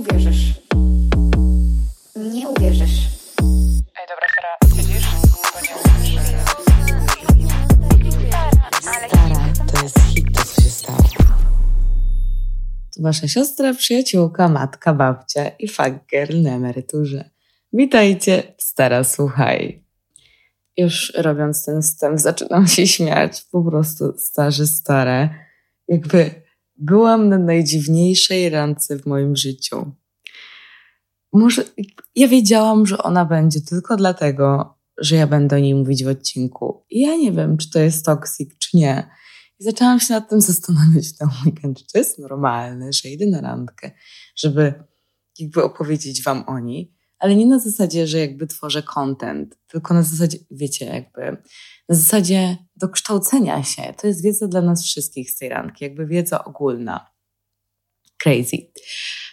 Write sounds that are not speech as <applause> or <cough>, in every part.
uwierzysz. Nie uwierzysz. Ej, dobra, Sara, siedzisz? Bo nie Stara, to jest hit, to co się stało. To wasza siostra, przyjaciółka, matka, babcia i fuck girl na emeryturze. Witajcie, stara, słuchaj. Już robiąc ten wstęp, zaczynam się śmiać. Po prostu starzy, stare. Jakby byłam na najdziwniejszej randce w moim życiu. Może ja wiedziałam, że ona będzie tylko dlatego, że ja będę o niej mówić w odcinku. I ja nie wiem, czy to jest toksik, czy nie. I zaczęłam się nad tym <laughs> zastanawiać w ten weekend, czy to jest normalne, że idę na randkę, żeby jakby opowiedzieć wam o niej, ale nie na zasadzie, że jakby tworzę content, tylko na zasadzie, wiecie, jakby na zasadzie dokształcenia się. To jest wiedza dla nas wszystkich z tej randki, jakby wiedza ogólna. Crazy.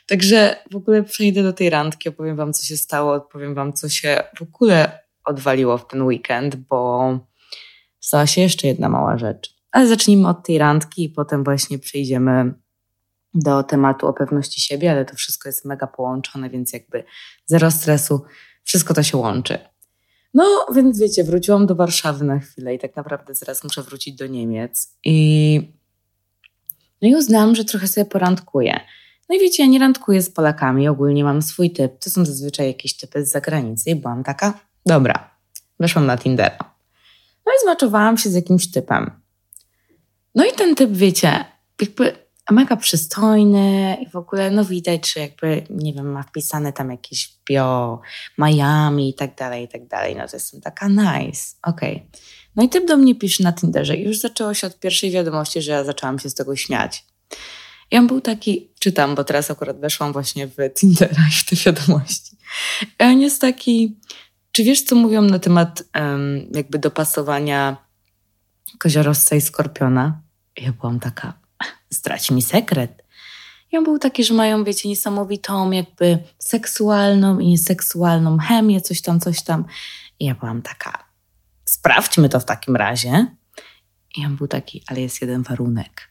Także w ogóle przejdę do tej randki, opowiem wam, co się stało, opowiem wam, co się w ogóle odwaliło w ten weekend, bo stała się jeszcze jedna mała rzecz. Ale zacznijmy od tej randki i potem właśnie przejdziemy do tematu o pewności siebie, ale to wszystko jest mega połączone, więc jakby zero stresu, wszystko to się łączy. No, więc wiecie, wróciłam do Warszawy na chwilę i tak naprawdę zaraz muszę wrócić do Niemiec i no i uznałam, że trochę sobie porandkuję. No i wiecie, ja nie randkuję z Polakami, ogólnie mam swój typ. To są zazwyczaj jakieś typy z zagranicy i byłam taka, dobra, weszłam na Tindera. No i zmaczowałam się z jakimś typem. No i ten typ, wiecie, jakby mega przystojny i w ogóle, no widać, że jakby, nie wiem, ma wpisane tam jakieś bio, Miami i tak dalej, i tak dalej. No to jestem taka nice, okej. Okay. No i typ do mnie pisze na Tinderze i już zaczęło się od pierwszej wiadomości, że ja zaczęłam się z tego śmiać. I on był taki, czytam, bo teraz akurat weszłam właśnie w Tindera i w te wiadomości. I on jest taki, czy wiesz, co mówią na temat um, jakby dopasowania koziorosca i skorpiona? I ja byłam taka, zdradź mi sekret. I on był taki, że mają, wiecie, niesamowitą jakby seksualną i nieseksualną chemię, coś tam, coś tam. I ja byłam taka, sprawdźmy to w takim razie. I on był taki, ale jest jeden warunek.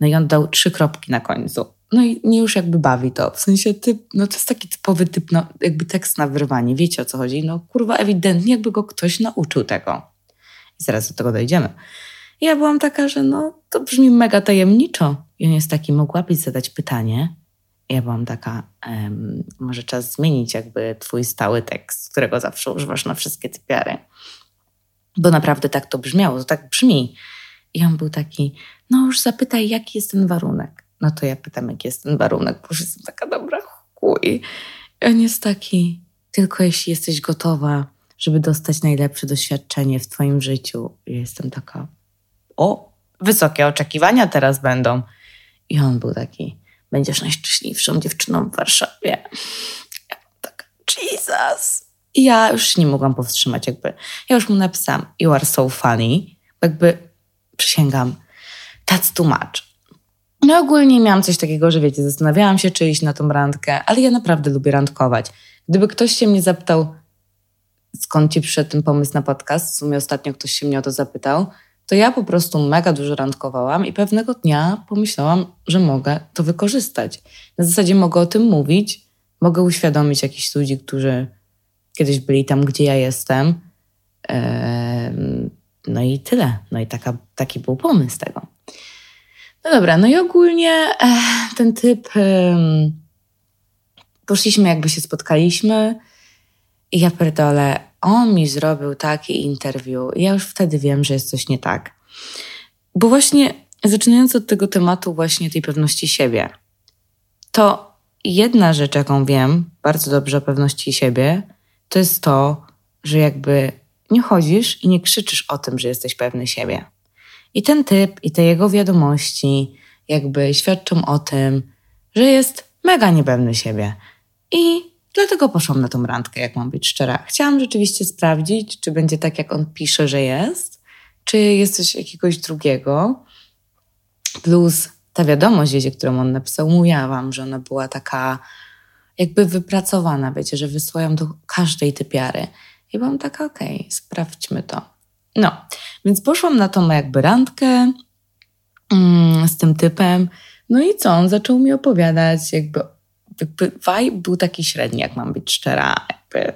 No i on dał trzy kropki na końcu. No i nie już jakby bawi to. W sensie typ, no to jest taki typowy typ, no, jakby tekst na wyrwanie. Wiecie o co chodzi? No kurwa, ewidentnie jakby go ktoś nauczył tego. I zaraz do tego dojdziemy. Ja byłam taka, że no to brzmi mega tajemniczo. I on jest taki, mogłabyś zadać pytanie? Ja byłam taka, um, może czas zmienić jakby twój stały tekst, którego zawsze używasz na wszystkie typiary. Bo naprawdę tak to brzmiało, to tak brzmi. I on był taki, no już zapytaj, jaki jest ten warunek. No to ja pytam, jaki jest ten warunek, bo już jestem taka dobra, chuj. I on jest taki, tylko jeśli jesteś gotowa, żeby dostać najlepsze doświadczenie w twoim życiu. I jestem taka, o, wysokie oczekiwania teraz będą. I on był taki, będziesz najszczęśliwszą dziewczyną w Warszawie. Ja tak, Jesus. I ja już nie mogłam powstrzymać jakby. Ja już mu napisałam, you are so funny. Jakby przysięgam, that's too much. No ogólnie miałam coś takiego, że wiecie, zastanawiałam się, czy iść na tą randkę, ale ja naprawdę lubię randkować. Gdyby ktoś się mnie zapytał, skąd ci przyszedł ten pomysł na podcast, w sumie ostatnio ktoś się mnie o to zapytał, to ja po prostu mega dużo randkowałam i pewnego dnia pomyślałam, że mogę to wykorzystać. Na zasadzie mogę o tym mówić, mogę uświadomić jakichś ludzi, którzy kiedyś byli tam, gdzie ja jestem. No i tyle. No i taka, taki był pomysł tego. No dobra, no i ogólnie ten typ. Poszliśmy, jakby się spotkaliśmy, ja pierdolę, on mi zrobił taki interview. Ja już wtedy wiem, że jest coś nie tak. Bo właśnie zaczynając od tego tematu, właśnie tej pewności siebie, to jedna rzecz, jaką wiem bardzo dobrze o pewności siebie, to jest to, że jakby nie chodzisz i nie krzyczysz o tym, że jesteś pewny siebie. I ten typ, i te jego wiadomości, jakby świadczą o tym, że jest mega niepewny siebie. I Dlatego poszłam na tą randkę, jak mam być szczera. Chciałam rzeczywiście sprawdzić, czy będzie tak, jak on pisze, że jest, czy jest coś jakiegoś drugiego. Plus ta wiadomość, wiecie, którą on napisał, mówiła wam, że ona była taka jakby wypracowana, wiecie, że wysyłają do każdej typiary. I byłam taka, okej, okay, sprawdźmy to. No, więc poszłam na tą jakby randkę mm, z tym typem. No i co? On zaczął mi opowiadać jakby jakby vibe był taki średni, jak mam być szczera. Jakby,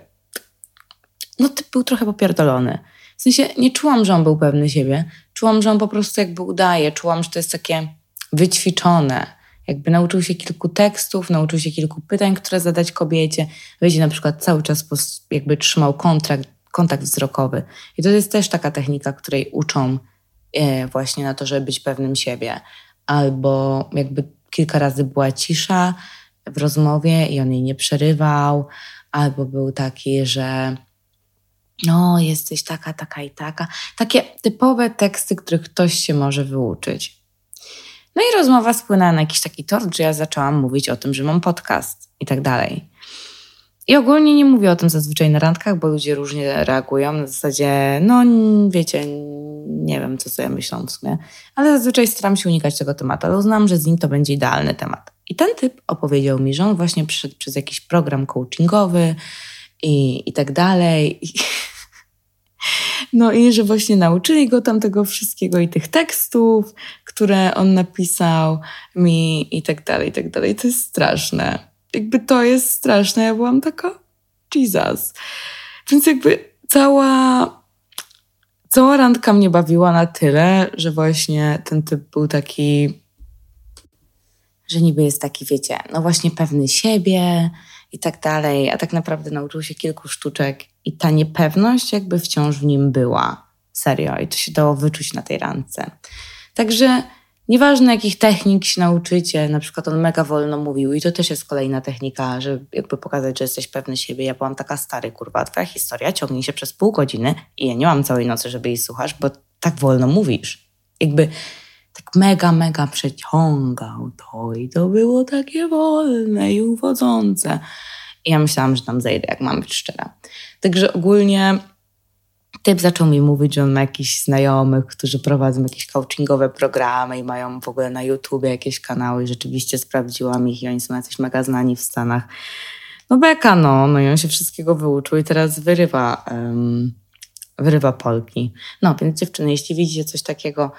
no typ był trochę popierdolony. W sensie nie czułam, że on był pewny siebie. Czułam, że on po prostu jakby udaje. Czułam, że to jest takie wyćwiczone. Jakby nauczył się kilku tekstów, nauczył się kilku pytań, które zadać kobiecie. Wiecie, na przykład cały czas jakby trzymał kontrakt, kontakt wzrokowy. I to jest też taka technika, której uczą e, właśnie na to, żeby być pewnym siebie. Albo jakby kilka razy była cisza w rozmowie i on jej nie przerywał, albo był taki, że no, jesteś taka, taka i taka. Takie typowe teksty, których ktoś się może wyuczyć. No i rozmowa spłynęła na jakiś taki tort, że ja zaczęłam mówić o tym, że mam podcast i tak dalej. I ogólnie nie mówię o tym zazwyczaj na randkach, bo ludzie różnie reagują. Na zasadzie, no wiecie, nie wiem, co sobie myślą w sumie, ale zazwyczaj staram się unikać tego tematu, ale uznam, że z nim to będzie idealny temat. I ten typ opowiedział mi, że on właśnie przyszedł przez jakiś program coachingowy i, i tak dalej. <laughs> No i że właśnie nauczyli go tam tego wszystkiego i tych tekstów, które on napisał mi i tak dalej, i tak dalej. To jest straszne. Jakby to jest straszne. Ja byłam taka, Jesus. Więc jakby cała, cała randka mnie bawiła na tyle, że właśnie ten typ był taki, że niby jest taki, wiecie, no właśnie pewny siebie i tak dalej, a tak naprawdę nauczył się kilku sztuczek i ta niepewność jakby wciąż w nim była. Serio. I to się dało wyczuć na tej randce. Także nieważne jakich technik się nauczycie, na przykład on mega wolno mówił i to też jest kolejna technika, żeby jakby pokazać, że jesteś pewny siebie. Ja byłam taka stary, kurwa, twoja historia ciągnie się przez pół godziny i ja nie mam całej nocy, żeby jej słuchać, bo tak wolno mówisz. Jakby tak mega, mega przeciągał to i to było takie wolne i uwodzące. I ja myślałam, że tam zejdę, jak mam być szczera. Także ogólnie typ zaczął mi mówić, że on ma jakichś znajomych, którzy prowadzą jakieś coachingowe programy i mają w ogóle na YouTubie jakieś kanały. I rzeczywiście sprawdziłam ich i oni są jacyś mega znani w Stanach. No beka, no. No i on się wszystkiego wyuczył i teraz wyrywa, um, wyrywa Polki. No, więc dziewczyny, jeśli widzicie coś takiego,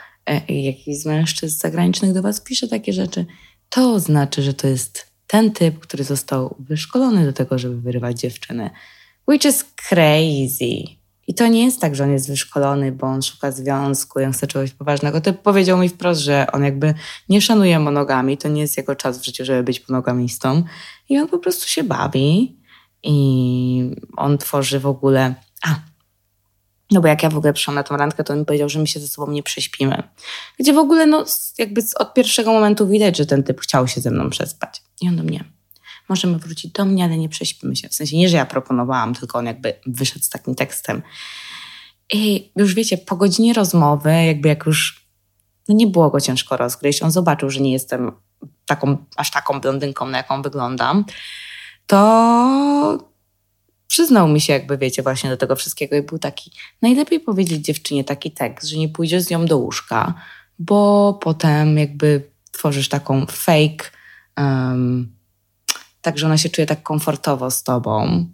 jakiś z mężczyzn zagranicznych do was pisze takie rzeczy, to znaczy, że to jest ten typ, który został wyszkolony do tego, żeby wyrywać dziewczyny. Which is crazy. I to nie jest tak, że on jest wyszkolony, bo on szuka związku on chce czegoś poważnego. Typ powiedział mi wprost, że on jakby nie szanuje monogami, to nie jest jego czas w życiu, żeby być monogamistą. I on po prostu się bawi i on tworzy w ogóle... A, no bo jak ja w ogóle przyszłam na tą randkę, to on powiedział, że my się ze sobą nie prześpimy. Gdzie w ogóle no jakby od pierwszego momentu widać, że ten typ chciał się ze mną przespać. I on do mnie, możemy wrócić do mnie, ale nie prześpimy się. W sensie nie, że ja proponowałam, tylko on jakby wyszedł z takim tekstem. I już wiecie, po godzinie rozmowy, jakby jak już no nie było go ciężko rozgryźć, on zobaczył, że nie jestem taką, aż taką blondynką, na jaką wyglądam, to przyznał mi się, jakby wiecie, właśnie do tego wszystkiego i był taki, najlepiej powiedzieć dziewczynie taki tekst, że nie pójdziesz z nią do łóżka, bo potem jakby tworzysz taką fake um, tak, że ona się czuje tak komfortowo z tobą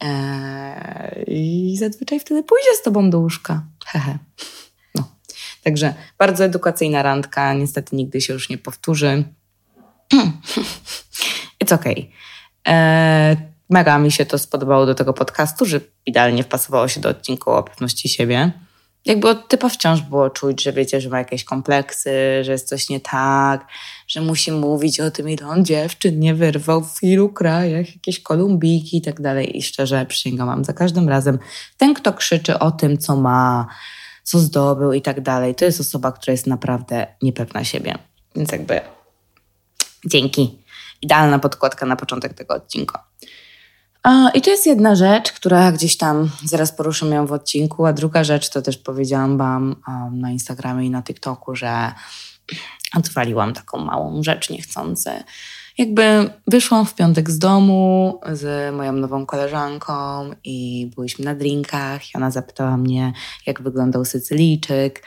eee, i zazwyczaj wtedy pójdzie z tobą do łóżka. Hehe. No. Także bardzo edukacyjna randka, niestety nigdy się już nie powtórzy. <clears throat> It's okay. Eee, mega mi się to spodobało do tego podcastu, że idealnie wpasowało się do odcinku o pewności siebie jakby od typa wciąż było czuć, że wiecie, że ma jakieś kompleksy, że jest coś nie tak, że musi mówić o tym, ile on dziewczyn nie wyrwał w ilu krajach, jakieś kolumbiki i tak dalej. I szczerze przysięgam wam, za każdym razem ten, kto krzyczy o tym, co ma, co zdobył i tak dalej, to jest osoba, która jest naprawdę niepewna siebie. Więc jakby dzięki. Idealna podkładka na początek tego odcinka. I to jest jedna rzecz, która gdzieś tam zaraz poruszę ją w odcinku, a druga rzecz to też powiedziałam Wam na Instagramie i na TikToku, że odwaliłam taką małą rzecz niechcący. Jakby wyszłam w piątek z domu z moją nową koleżanką i byliśmy na drinkach i ona zapytała mnie, jak wyglądał Sycylijczyk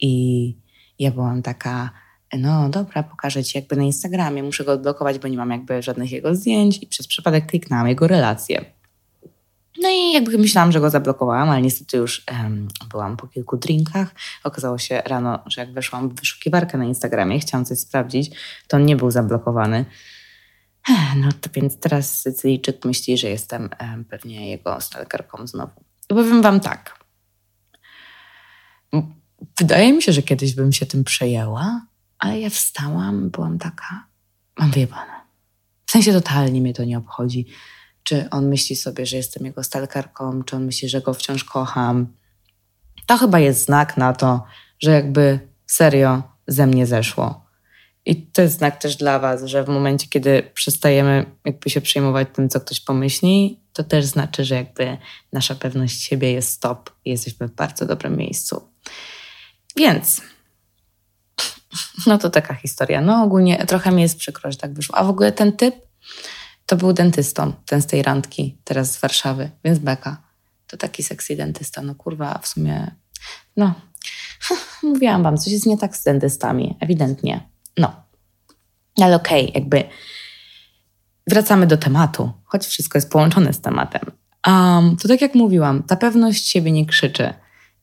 i ja byłam taka no dobra, pokażę Ci jakby na Instagramie, muszę go odblokować, bo nie mam jakby żadnych jego zdjęć i przez przypadek kliknęłam jego relację. No i jakby myślałam, że go zablokowałam, ale niestety już byłam po kilku drinkach. Okazało się rano, że jak weszłam w wyszukiwarkę na Instagramie, chciałam coś sprawdzić, to on nie był zablokowany. No to więc teraz Sycylijczyk myśli, że jestem pewnie jego stalkerką znowu. I powiem wam tak. Wydaje mi się, że kiedyś bym się tym przejęła, ale ja wstałam, byłam taka, mam wyjebane. W sensie totalnie mnie to nie obchodzi. Czy on myśli sobie, że jestem jego stalkerką, czy on myśli, że go wciąż kocham. To chyba jest znak na to, że jakby serio ze mnie zeszło. I to jest znak też dla Was, że w momencie, kiedy przestajemy jakby się przejmować tym, co ktoś pomyśli, to też znaczy, że jakby nasza pewność siebie jest stop i jesteśmy w bardzo dobrym miejscu. Więc, no to taka historia. No ogólnie trochę mi jest przykro, że tak wyszło. A w ogóle ten typ to był dentystą, ten z tej randki, teraz z Warszawy, więc beka. To taki sexy dentysta. No kurwa, w sumie, no, <laughs> mówiłam wam, coś jest nie tak z dentystami, ewidentnie. No, ale okej, okay, jakby wracamy do tematu, choć wszystko jest połączone z tematem. Um, to tak jak mówiłam, ta pewność siebie nie krzyczy.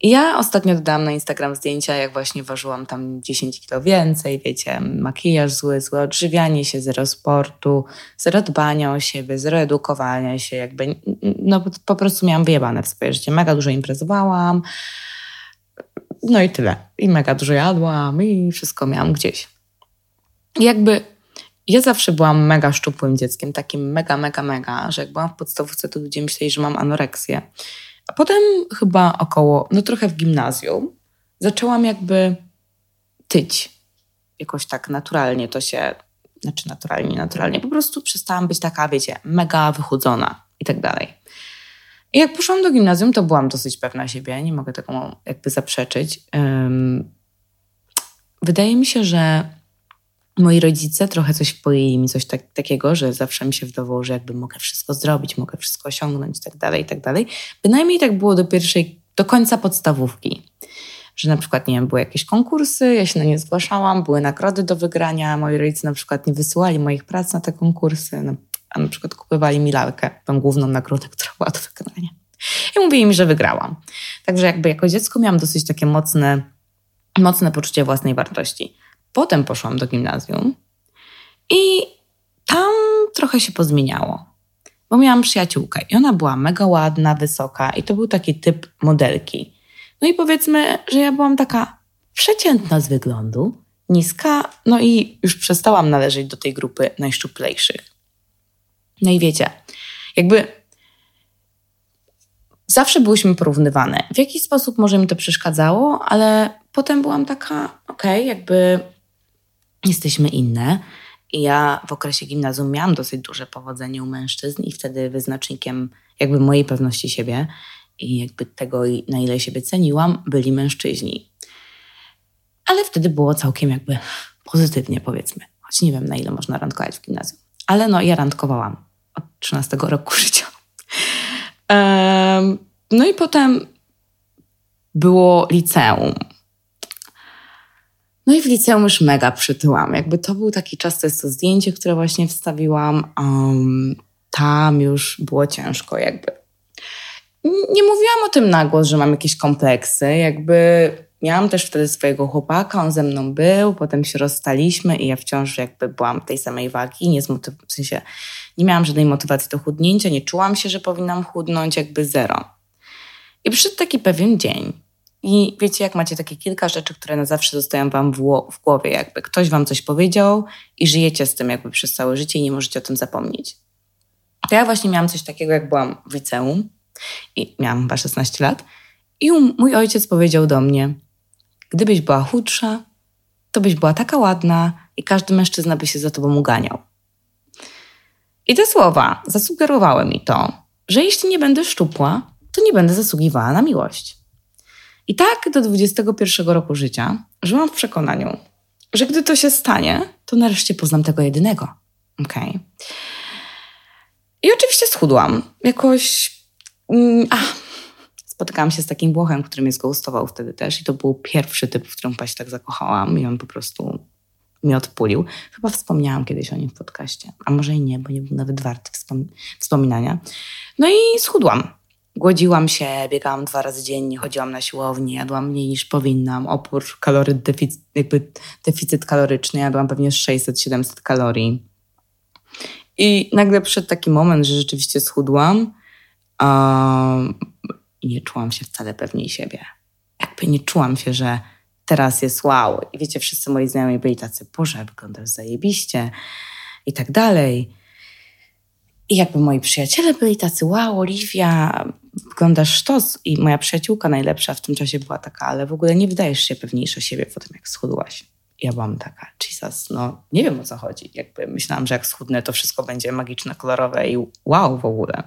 Ja ostatnio dodałam na Instagram zdjęcia, jak właśnie ważyłam tam 10 kilo więcej, wiecie, makijaż zły, złe odżywianie się, zero sportu, zero dbania o siebie, zero edukowania się, jakby, no po prostu miałam wyjebane w swoje życie. Mega dużo imprezowałam, no i tyle. I mega dużo jadłam i wszystko miałam gdzieś. Jakby ja zawsze byłam mega szczupłym dzieckiem, takim mega, mega, mega, że jak byłam w podstawówce, to ludzie myśleli, że mam anoreksję. A potem chyba około, no trochę w gimnazjum, zaczęłam jakby tyć. Jakoś tak naturalnie to się, znaczy naturalnie, naturalnie, po prostu przestałam być taka, wiecie, mega wychudzona i tak dalej. I jak poszłam do gimnazjum, to byłam dosyć pewna siebie, nie mogę tego jakby zaprzeczyć. Um, wydaje mi się, że moi rodzice trochę coś wpoili mi coś tak, takiego, że zawsze mi się wydawało, że jakby mogę wszystko zrobić, mogę wszystko osiągnąć i tak dalej, i tak dalej. Bynajmniej tak było do pierwszej, do końca podstawówki. Że na przykład, nie wiem, były jakieś konkursy, ja się na nie zgłaszałam, były nagrody do wygrania, moi rodzice na przykład nie wysyłali moich prac na te konkursy, no, a na przykład kupywali mi lalkę, tą główną nagrodę, która była do wygrania. I mówili mi, że wygrałam. Także jakby jako dziecko miałam dosyć takie mocne, mocne poczucie własnej wartości. Potem poszłam do gimnazjum i tam trochę się pozmieniało, bo miałam przyjaciółkę i ona była mega ładna, wysoka i to był taki typ modelki. No i powiedzmy, że ja byłam taka przeciętna z wyglądu, niska, no i już przestałam należeć do tej grupy najszczuplejszych. No i wiecie, jakby zawsze byłyśmy porównywane. W jakiś sposób może mi to przeszkadzało, ale potem byłam taka, okej, okay, jakby jesteśmy inne. I ja w okresie gimnazjum miałam dosyć duże powodzenie u mężczyzn i wtedy wyznacznikiem jakby mojej pewności siebie i jakby tego, na ile siebie ceniłam, byli mężczyźni. Ale wtedy było całkiem jakby pozytywnie, powiedzmy. Choć nie wiem, na ile można randkować w gimnazjum. Ale no, ja randkowałam od 13 roku <laughs> życia. Um, no i potem było liceum. No i w liceum już mega przytyłam. Jakby to był taki czas, to jest to zdjęcie, które właśnie wstawiłam. Um, tam już było ciężko jakby. Nie mówiłam o tym na głos, że mam jakieś kompleksy. Jakby miałam też wtedy swojego chłopaka, on ze mną był, potem się rozstaliśmy i ja wciąż jakby byłam tej samej wagi. Nie, zmotyw- w sensie, nie miałam żadnej motywacji do chudnięcia, nie czułam się, że powinnam chudnąć, jakby zero. I przyszedł taki pewien dzień, i wiecie, jak macie takie kilka rzeczy, które na zawsze zostają wam w, głowie, jakby ktoś wam coś powiedział i żyjecie z tym jakby przez całe życie i nie możecie o tym zapomnieć. To ja właśnie miałam coś takiego, jak byłam w liceum i miałam chyba 16 lat i mój ojciec powiedział do mnie, gdybyś była chudsza, to byś była taka ładna i każdy mężczyzna by się za tobą uganiał. I te słowa zasugerowały mi to, że jeśli nie będę szczupła, to nie będę zasługiwała na miłość. I tak do 21 roku życia żyłam w przekonaniu, że gdy to się stanie, to nareszcie poznam tego jedynego. Okej. Okay. I oczywiście schudłam. Jakoś. Mm, a, spotykałam się z takim Włochem, który mnie zgoustował wtedy też, i to był pierwszy typ, w którym się tak zakochałam, i on po prostu mnie odpulił. Chyba wspomniałam kiedyś o nim w podcaście, a może i nie, bo nie był nawet warty wspom wspominania. No i schudłam. Głodziłam się, biegałam dwa razy dziennie, chodziłam na siłownię, jadłam mniej niż powinnam, opór kalory, deficyt, jakby deficyt kaloryczny, jadłam pewnie 600-700 kalorii. I nagle przyszedł taki moment, że rzeczywiście schudłam um, i nie czułam się wcale pewniej siebie. Jakby nie czułam się, że teraz jest wow. I wiecie, wszyscy moi znajomi byli tacy, Boże, wyglądasz zajebiście i tak dalej. I jakby moi przyjaciele byli tacy, wow, Oliwia, wyglądasz sztos. I moja przyjaciółka najlepsza w tym czasie była taka, ale w ogóle nie wydajesz się pewniejsza siebie po tym, jak schudłaś. Ja byłam taka, Jesus, no nie wiem o co chodzi. Jakby myślałam, że jak schudnę, to wszystko będzie magiczne, kolorowe i wow w ogóle.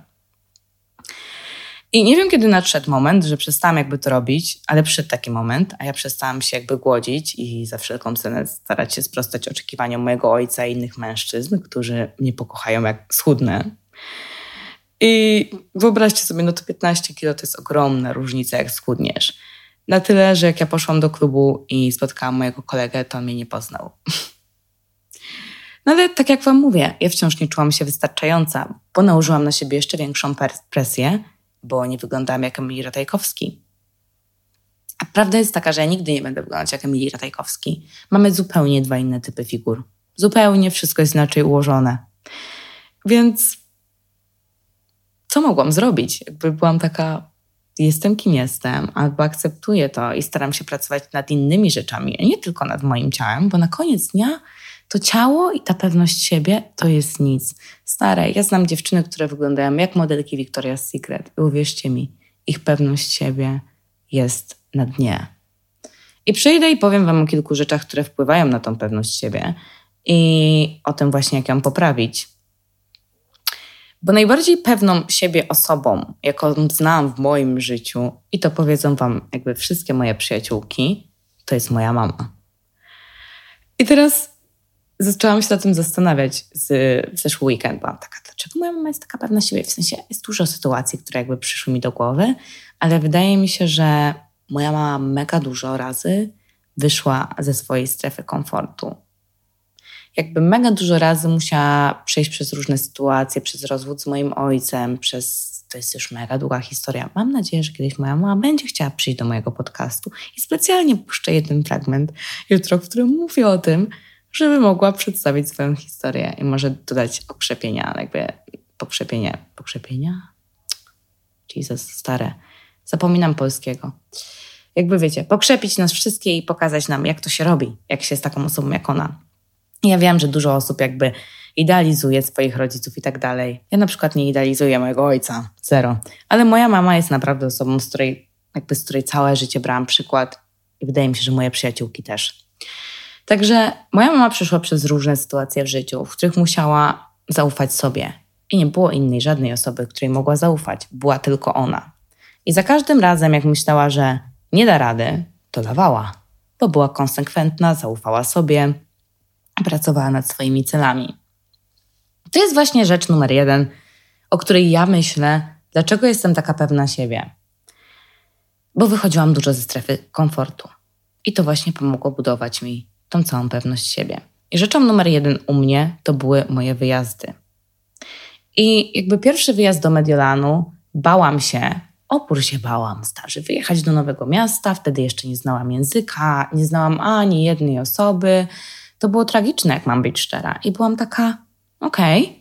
I nie wiem, kiedy nadszedł moment, że przestałam jakby to robić, ale przyszedł taki moment, a ja przestałam się jakby głodzić i za wszelką cenę starać się sprostać oczekiwaniom mojego ojca i innych mężczyzn, którzy mnie pokochają jak schudnę. I wyobraźcie sobie, no to 15 kilo to jest ogromna różnica, jak schudniesz. Na tyle, że jak ja poszłam do klubu i spotkałam mojego kolegę, to on mnie nie poznał. <laughs> No ale tak jak wam mówię, ja wciąż nie czułam się wystarczająca, bo nałożyłam na siebie jeszcze większą presję, bo nie wyglądałam jak Emil Ratajkowski. A prawda jest taka, że ja nigdy nie będę wyglądać jak Emil Ratajkowski. Mamy zupełnie dwa inne typy figur. Zupełnie wszystko jest inaczej ułożone. Więc co mogłam zrobić? Jakby byłam taka, jestem kim jestem, albo akceptuję to i staram się pracować nad innymi rzeczami, a nie tylko nad moim ciałem, bo na koniec dnia to ciało i ta pewność siebie to jest nic. Stare, ja znam dziewczyny, które wyglądają jak modelki Victoria's Secret i uwierzcie mi, ich pewność siebie jest na dnie. I przyjdę i powiem Wam o kilku rzeczach, które wpływają na tą pewność siebie i o tym właśnie, jak ją poprawić. Bo najbardziej pewną siebie osobą, jaką znam w moim życiu, i to powiedzą Wam jakby wszystkie moje przyjaciółki, to jest moja mama. I teraz zaczęłam się nad tym zastanawiać z, w zeszły weekend. Byłam taka, dlaczego moja mama jest taka pewna siebie? W sensie jest dużo sytuacji, które jakby przyszły mi do głowy, ale wydaje mi się, że moja mama mega dużo razy wyszła ze swojej strefy komfortu. Jakby mega dużo razy musiała przejść przez różne sytuacje, przez rozwód z moim ojcem, przez to jest już mega długa historia. Mam nadzieję, że kiedyś moja mama będzie chciała przyjść do mojego podcastu i specjalnie puszczę jeden fragment jutro, w którym mówię o tym, żeby mogła przedstawić swoją historię i może dodać okrzepienia, jakby pokrzepienie, pokrzepienia? Jesus, stare. Zapominam polskiego. Jakby wiecie, pokrzepić nas wszystkie i pokazać nam, jak to się robi, jak się jest taką osobą jak ona. Ja wiem, że dużo osób jakby idealizuje swoich rodziców i tak dalej. Ja na przykład nie idealizuję mojego ojca, zero. Ale moja mama jest naprawdę osobą, z której, jakby z której całe życie brałam przykład i wydaje mi się, że moje przyjaciółki też. Także moja mama przeszła przez różne sytuacje w życiu, w których musiała zaufać sobie. I nie było innej żadnej osoby, której mogła zaufać. Była tylko ona. I za każdym razem, jak myślała, że nie da rady, to dawała. Bo była konsekwentna, zaufała sobie, pracowała nad swoimi celami. To jest właśnie rzecz numer jeden, o której ja myślę, dlaczego jestem taka pewna siebie. Bo wychodziłam dużo ze strefy komfortu. I to właśnie pomogło budować mi tą całą pewność siebie. I rzeczą numer jeden u mnie to były moje wyjazdy. I jakby pierwszy wyjazd do Mediolanu bałam się, opór się bałam, starzy, wyjechać do nowego miasta, wtedy jeszcze nie znałam języka, nie znałam ani jednej osoby. To było tragiczne, jak mam być szczera. I byłam taka, okej, okay,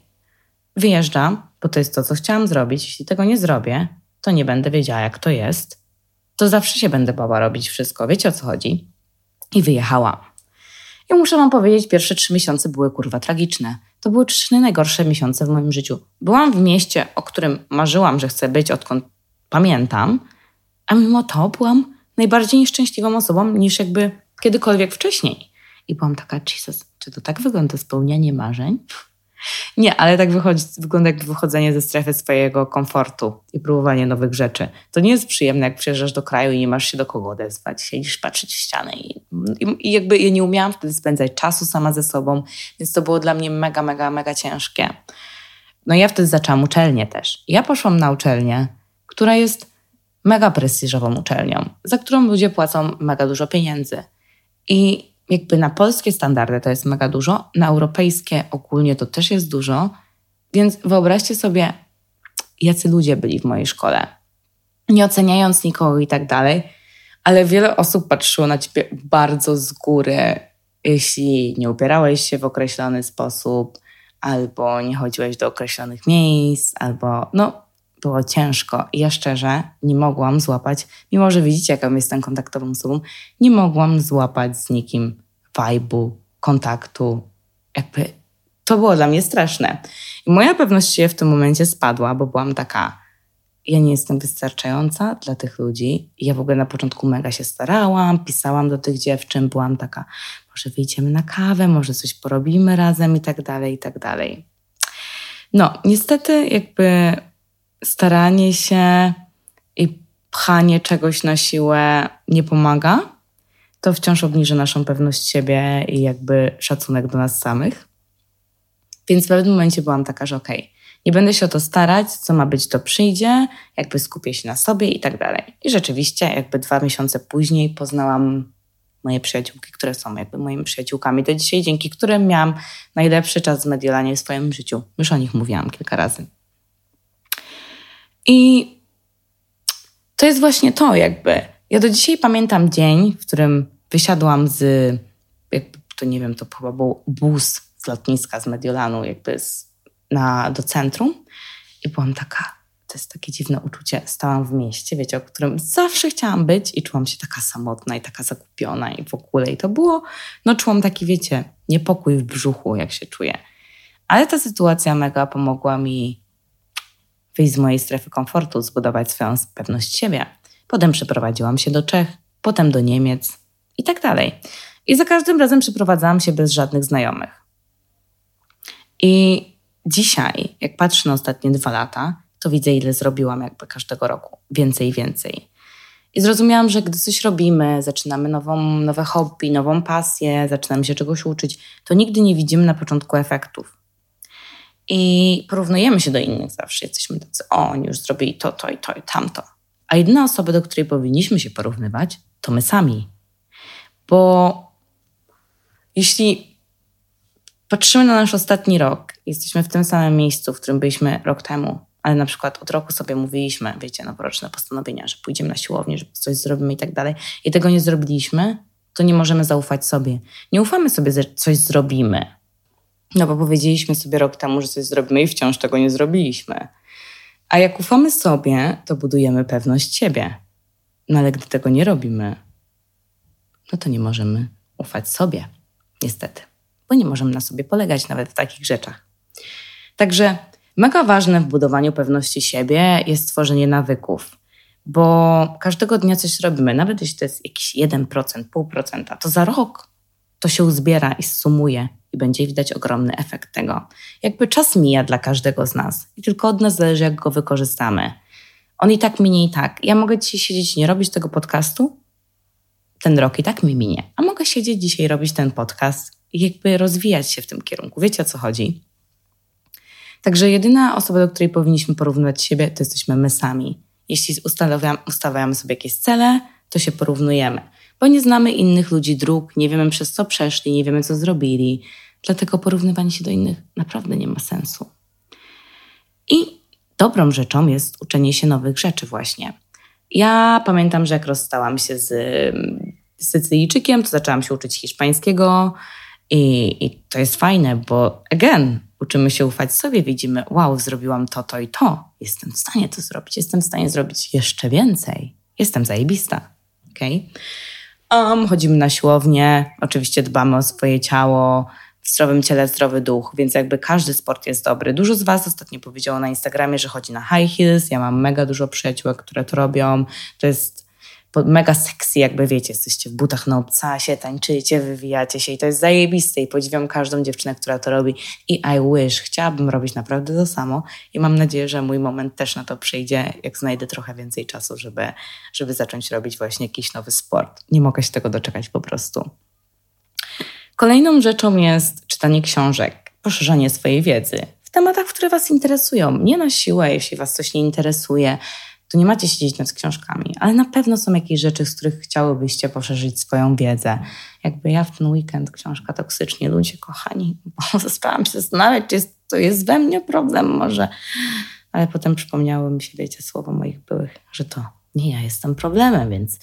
wyjeżdżam, bo to jest to, co chciałam zrobić. Jeśli tego nie zrobię, to nie będę wiedziała, jak to jest. To zawsze się będę bała robić wszystko. Wiecie o co chodzi? I wyjechałam. I muszę wam powiedzieć, pierwsze trzy miesiące były kurwa tragiczne. To były trzy najgorsze miesiące w moim życiu. Byłam w mieście, o którym marzyłam, że chcę być, odkąd pamiętam, a mimo to byłam najbardziej nieszczęśliwą osobą niż jakby kiedykolwiek wcześniej. I byłam taka, Jesus, czy to tak wygląda spełnianie marzeń? Nie, ale tak wychodzi, wygląda jak wychodzenie ze strefy swojego komfortu i próbowanie nowych rzeczy. To nie jest przyjemne, jak przyjeżdżasz do kraju i nie masz się do kogo odezwać. Siedzisz, patrzeć w ścianę i, i, i jakby ja nie umiałam wtedy spędzać czasu sama ze sobą, więc to było dla mnie mega, mega, mega ciężkie. No ja wtedy zaczęłam uczelnię też. Ja poszłam na uczelnię, która jest mega prestiżową uczelnią, za którą ludzie płacą mega dużo pieniędzy. I jakby na polskie standardy to jest mega dużo, na europejskie ogólnie to też jest dużo, więc wyobraźcie sobie, jacy ludzie byli w mojej szkole. Nie oceniając nikogo i tak dalej, ale wiele osób patrzyło na ciebie bardzo z góry, jeśli nie upierałeś się w określony sposób, albo nie chodziłeś do określonych miejsc, albo no, było ciężko. I ja szczerze nie mogłam złapać, mimo że widzicie, jaką jestem kontaktową osobą, nie mogłam złapać z nikim vibe'u, kontaktu. Jakby to było dla mnie straszne. I moja pewność się w tym momencie spadła, bo byłam taka, ja nie jestem wystarczająca dla tych ludzi. Ja w ogóle na początku mega się starałam, pisałam do tych dziewczyn, byłam taka, może wyjdziemy na kawę, może coś porobimy razem i tak dalej, i tak dalej. No, niestety jakby staranie się i pchanie czegoś na siłę nie pomaga. To wciąż obniży naszą pewność siebie i jakby szacunek do nas samych. Więc w pewnym momencie byłam taka, że okej, okay, nie będę się o to starać, co ma być, to przyjdzie, jakby skupię się na sobie i tak dalej. I rzeczywiście, jakby dwa miesiące później poznałam moje przyjaciółki, które są jakby moimi przyjaciółkami do dzisiaj, dzięki którym miałam najlepszy czas w Mediolanie w swoim życiu. Już o nich mówiłam kilka razy. I to jest właśnie to, jakby. Ja do dzisiaj pamiętam dzień, w którym wysiadłam z, jakby, to nie wiem, to chyba był bus z lotniska z Mediolanu, jakby z, na, do centrum i byłam taka, to jest takie dziwne uczucie, stałam w mieście, wiecie, o którym zawsze chciałam być i czułam się taka samotna i taka zakupiona i w ogóle. I to było, no czułam taki, wiecie, niepokój w brzuchu, jak się czuję. Ale ta sytuacja mega pomogła mi wyjść z mojej strefy komfortu, zbudować swoją pewność siebie. Potem przeprowadziłam się do Czech, potem do Niemiec i tak dalej. I za każdym razem przeprowadzałam się bez żadnych znajomych. I dzisiaj, jak patrzę na ostatnie dwa lata, to widzę, ile zrobiłam jakby każdego roku. Więcej i więcej. I zrozumiałam, że gdy coś robimy, zaczynamy nową, nowe hobby, nową pasję, zaczynamy się czegoś uczyć, to nigdy nie widzimy na początku efektów. I porównujemy się do innych zawsze. Jesteśmy tacy, o, oni już zrobili to, to i to i tamto. A jedyna osoba, do której powinniśmy się porównywać, to my sami. Bo jeśli patrzymy na nasz ostatni rok, jesteśmy w tym samym miejscu, w którym byliśmy rok temu, ale na przykład od roku sobie mówiliśmy, wiecie, noworoczne postanowienia, że pójdziemy na siłownię, że coś zrobimy i tak dalej, i tego nie zrobiliśmy, to nie możemy zaufać sobie. Nie ufamy sobie, że coś zrobimy, no bo powiedzieliśmy sobie rok temu, że coś zrobimy i wciąż tego nie zrobiliśmy. A jak ufamy sobie, to budujemy pewność siebie. No ale gdy tego nie robimy, no to nie możemy ufać sobie, niestety, bo nie możemy na sobie polegać nawet w takich rzeczach. Także mega ważne w budowaniu pewności siebie jest tworzenie nawyków, bo każdego dnia coś robimy, nawet jeśli to jest jakiś 1%, 0,5%, to za rok to się uzbiera i sumuje i będzie widać ogromny efekt tego. Jakby czas mija dla każdego z nas i tylko od nas zależy, jak go wykorzystamy. On i tak minie i tak. Ja mogę dzisiaj siedzieć nie robić tego podcastu, ten rok i tak mi minie. A mogę siedzieć dzisiaj robić ten podcast i jakby rozwijać się w tym kierunku. Wiecie o co chodzi? Także jedyna osoba, do której powinniśmy porównywać siebie, to jesteśmy my sami. Jeśli ustawiamy sobie jakieś cele, to się porównujemy, bo nie znamy innych ludzi dróg, nie wiemy przez co przeszli, nie wiemy co zrobili, Dlatego porównywanie się do innych naprawdę nie ma sensu. I dobrą rzeczą jest uczenie się nowych rzeczy, właśnie. Ja pamiętam, że jak rozstałam się z Sycylijczykiem, to zaczęłam się uczyć hiszpańskiego i, i to jest fajne, bo again, uczymy się ufać sobie, widzimy, wow, zrobiłam to, to i to. Jestem w stanie to zrobić, jestem w stanie zrobić jeszcze więcej. Jestem zajebista. Okay? Um, chodzimy na siłownię, oczywiście dbamy o swoje ciało, w zdrowym ciele zdrowy duch, więc jakby każdy sport jest dobry. Dużo z Was ostatnio powiedziało na Instagramie, że chodzi na high heels. Ja mam mega dużo przyjaciółek, które to robią. To jest mega sexy, jakby wiecie, jesteście w butach na obcasie, tańczycie, wywijacie się i to jest zajebiste i podziwiam każdą dziewczynę, która to robi i I wish, chciałabym robić naprawdę to samo i mam nadzieję, że mój moment też na to przyjdzie, jak znajdę trochę więcej czasu, żeby, żeby zacząć robić właśnie jakiś nowy sport. Nie mogę się tego doczekać po prostu. Kolejną rzeczą jest czytanie książek, poszerzanie swojej wiedzy w tematach, które Was interesują. Nie na siłę, jeśli Was coś nie interesuje, to nie macie siedzieć nad książkami, ale na pewno są jakieś rzeczy, z których chciałybyście poszerzyć swoją wiedzę. Jakby ja w ten weekend książka toksycznie, ludzie kochani, bo <laughs> zaspałam się zastanawiać, czy jest, to jest we mnie problem może. Ale potem przypomniało mi się, wiecie, słowo moich byłych, że to nie ja jestem problemem, więc.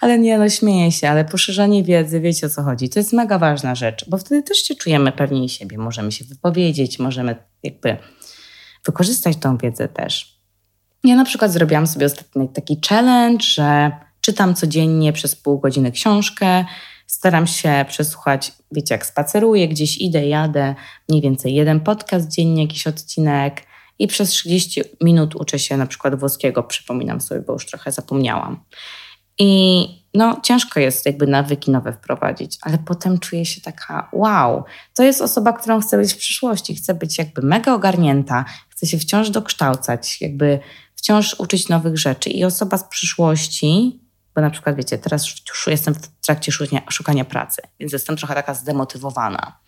Ale nie, no śmieję się, ale poszerzanie wiedzy, wiecie o co chodzi. To jest mega ważna rzecz, bo wtedy też się czujemy pewniej siebie. Możemy się wypowiedzieć, możemy jakby wykorzystać tą wiedzę też. Ja na przykład zrobiłam sobie ostatnio taki challenge, że czytam codziennie przez pół godziny książkę, staram się przesłuchać, wiecie, jak spaceruję, gdzieś idę, jadę, mniej więcej jeden podcast dziennie, jakiś odcinek i przez 30 minut uczę się na przykład włoskiego, przypominam sobie, bo już trochę zapomniałam. I no, ciężko jest jakby nawyki nowe wprowadzić, ale potem czuję się taka, wow, to jest osoba, którą chcę być w przyszłości, chcę być jakby mega ogarnięta, chcę się wciąż dokształcać, jakby wciąż uczyć nowych rzeczy. I osoba z przyszłości, bo na przykład wiecie, teraz jestem w trakcie szukania, szukania pracy, więc jestem trochę taka zdemotywowana.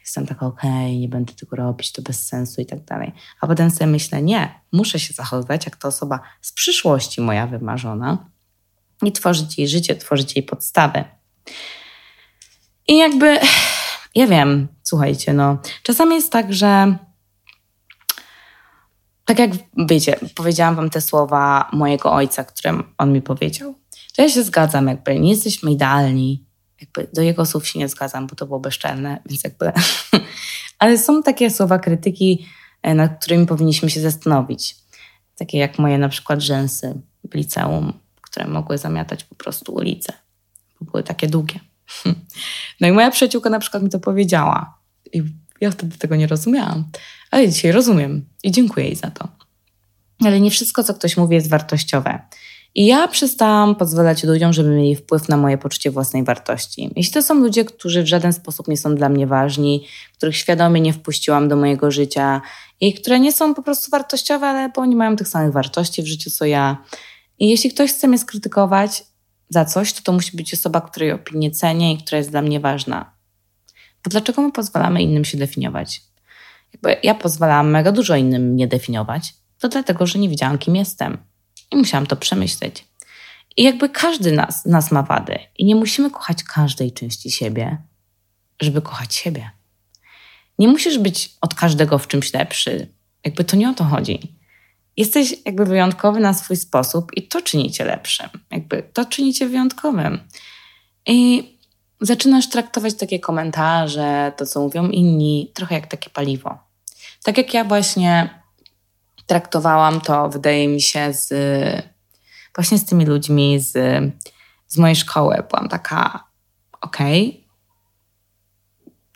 Jestem taka, okej, okay, nie będę tego robić, to bez sensu i tak dalej. A potem sobie myślę, nie, muszę się zachowywać jak ta osoba z przyszłości moja wymarzona i tworzyć jej życie, tworzyć jej podstawy. I jakby, ja wiem, słuchajcie, no, czasami jest tak, że tak jak wiecie, powiedziałam wam te słowa mojego ojca, które on mi powiedział. To ja się zgadzam, jakby nie jesteśmy idealni. Jakby do jego słów się nie zgadzam, bo to było bezczelne, więc jakby. <laughs> Ale są takie słowa krytyki, e, nad którymi powinniśmy się zastanowić. Takie jak moje na przykład rzęsy w liceum, które mogły zamiatać po prostu ulicę, bo były takie długie. <laughs> No i moja przyjaciółka na przykład mi to powiedziała. I ja wtedy tego nie rozumiałam, ale dzisiaj rozumiem i dziękuję jej za to. Ale nie wszystko, co ktoś mówi, jest wartościowe. I ja przestałam pozwalać ludziom, żeby mieli wpływ na moje poczucie własnej wartości. Jeśli to są ludzie, którzy w żaden sposób nie są dla mnie ważni, których świadomie nie wpuściłam do mojego życia i które nie są po prostu wartościowe, ale bo oni mają tych samych wartości w życiu co ja. I jeśli ktoś chce mnie skrytykować za coś, to to musi być osoba, której opinię cenię i która jest dla mnie ważna. Bo dlaczego my pozwalamy innym się definiować? Jakby ja pozwalałam mega dużo innym mnie definiować, to dlatego, że nie wiedziałam, kim jestem. I musiałam to przemyśleć. I jakby każdy nas, nas ma wady. I nie musimy kochać każdej części siebie, żeby kochać siebie. Nie musisz być od każdego w czymś lepszy. Jakby to nie o to chodzi. Jesteś jakby wyjątkowy na swój sposób i to czyni cię lepszym. Jakby to czyni cię wyjątkowym. I zaczynasz traktować takie komentarze, to co mówią inni, trochę jak takie paliwo. Tak jak ja właśnie traktowałam to, wydaje mi się, z, właśnie z tymi ludźmi z, z mojej szkoły. Byłam taka, okej, okay,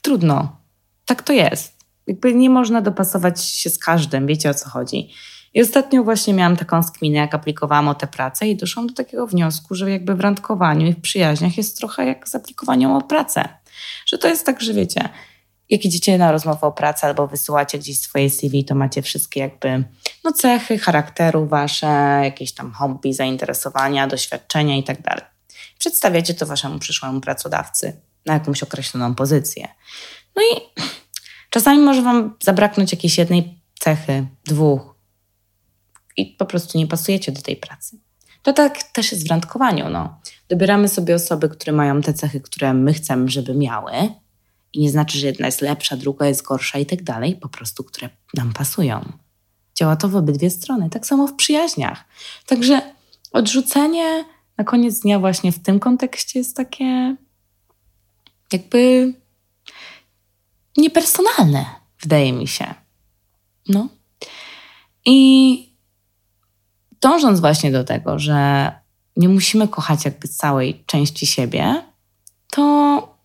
trudno, tak to jest. Jakby nie można dopasować się z każdym, wiecie o co chodzi. I ostatnio właśnie miałam taką skminę, jak aplikowałam o tę pracę i doszłam do takiego wniosku, że jakby w randkowaniu i w przyjaźniach jest trochę jak z aplikowaniem o pracę. Że to jest tak, że wiecie, jak idziecie na rozmowę o pracę albo wysyłacie gdzieś swoje CV, to macie wszystkie jakby no, cechy charakteru wasze, jakieś tam hobby, zainteresowania, doświadczenia i tak dalej. Przedstawiacie to waszemu przyszłemu pracodawcy na jakąś określoną pozycję. No i czasami może wam zabraknąć jakiejś jednej cechy, dwóch, i po prostu nie pasujecie do tej pracy. To tak też jest w randkowaniu. No. Dobieramy sobie osoby, które mają te cechy, które my chcemy, żeby miały. I nie znaczy, że jedna jest lepsza, druga jest gorsza i tak dalej, po prostu, które nam pasują. Działa to w obydwie strony. Tak samo w przyjaźniach. Także odrzucenie na koniec dnia właśnie w tym kontekście jest takie jakby niepersonalne, wydaje mi się. No. I dążąc właśnie do tego, że nie musimy kochać jakby całej części siebie, to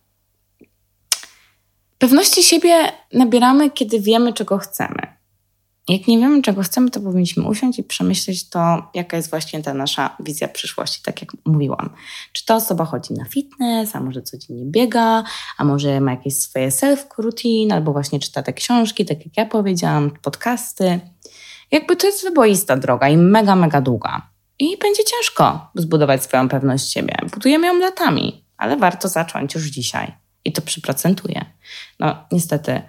pewności siebie nabieramy, kiedy wiemy, czego chcemy. Jak nie wiemy, czego chcemy, to powinniśmy usiąść i przemyśleć to, jaka jest właśnie ta nasza wizja przyszłości, tak jak mówiłam. Czy ta osoba chodzi na fitness, a może codziennie biega, a może ma jakieś swoje self-routine, albo właśnie czyta te książki, tak jak ja powiedziałam, podcasty. Jakby to jest wyboista droga i mega, mega długa. I będzie ciężko zbudować swoją pewność siebie. Budujemy ją latami, ale warto zacząć już dzisiaj. I to przyprocentuje. No, niestety,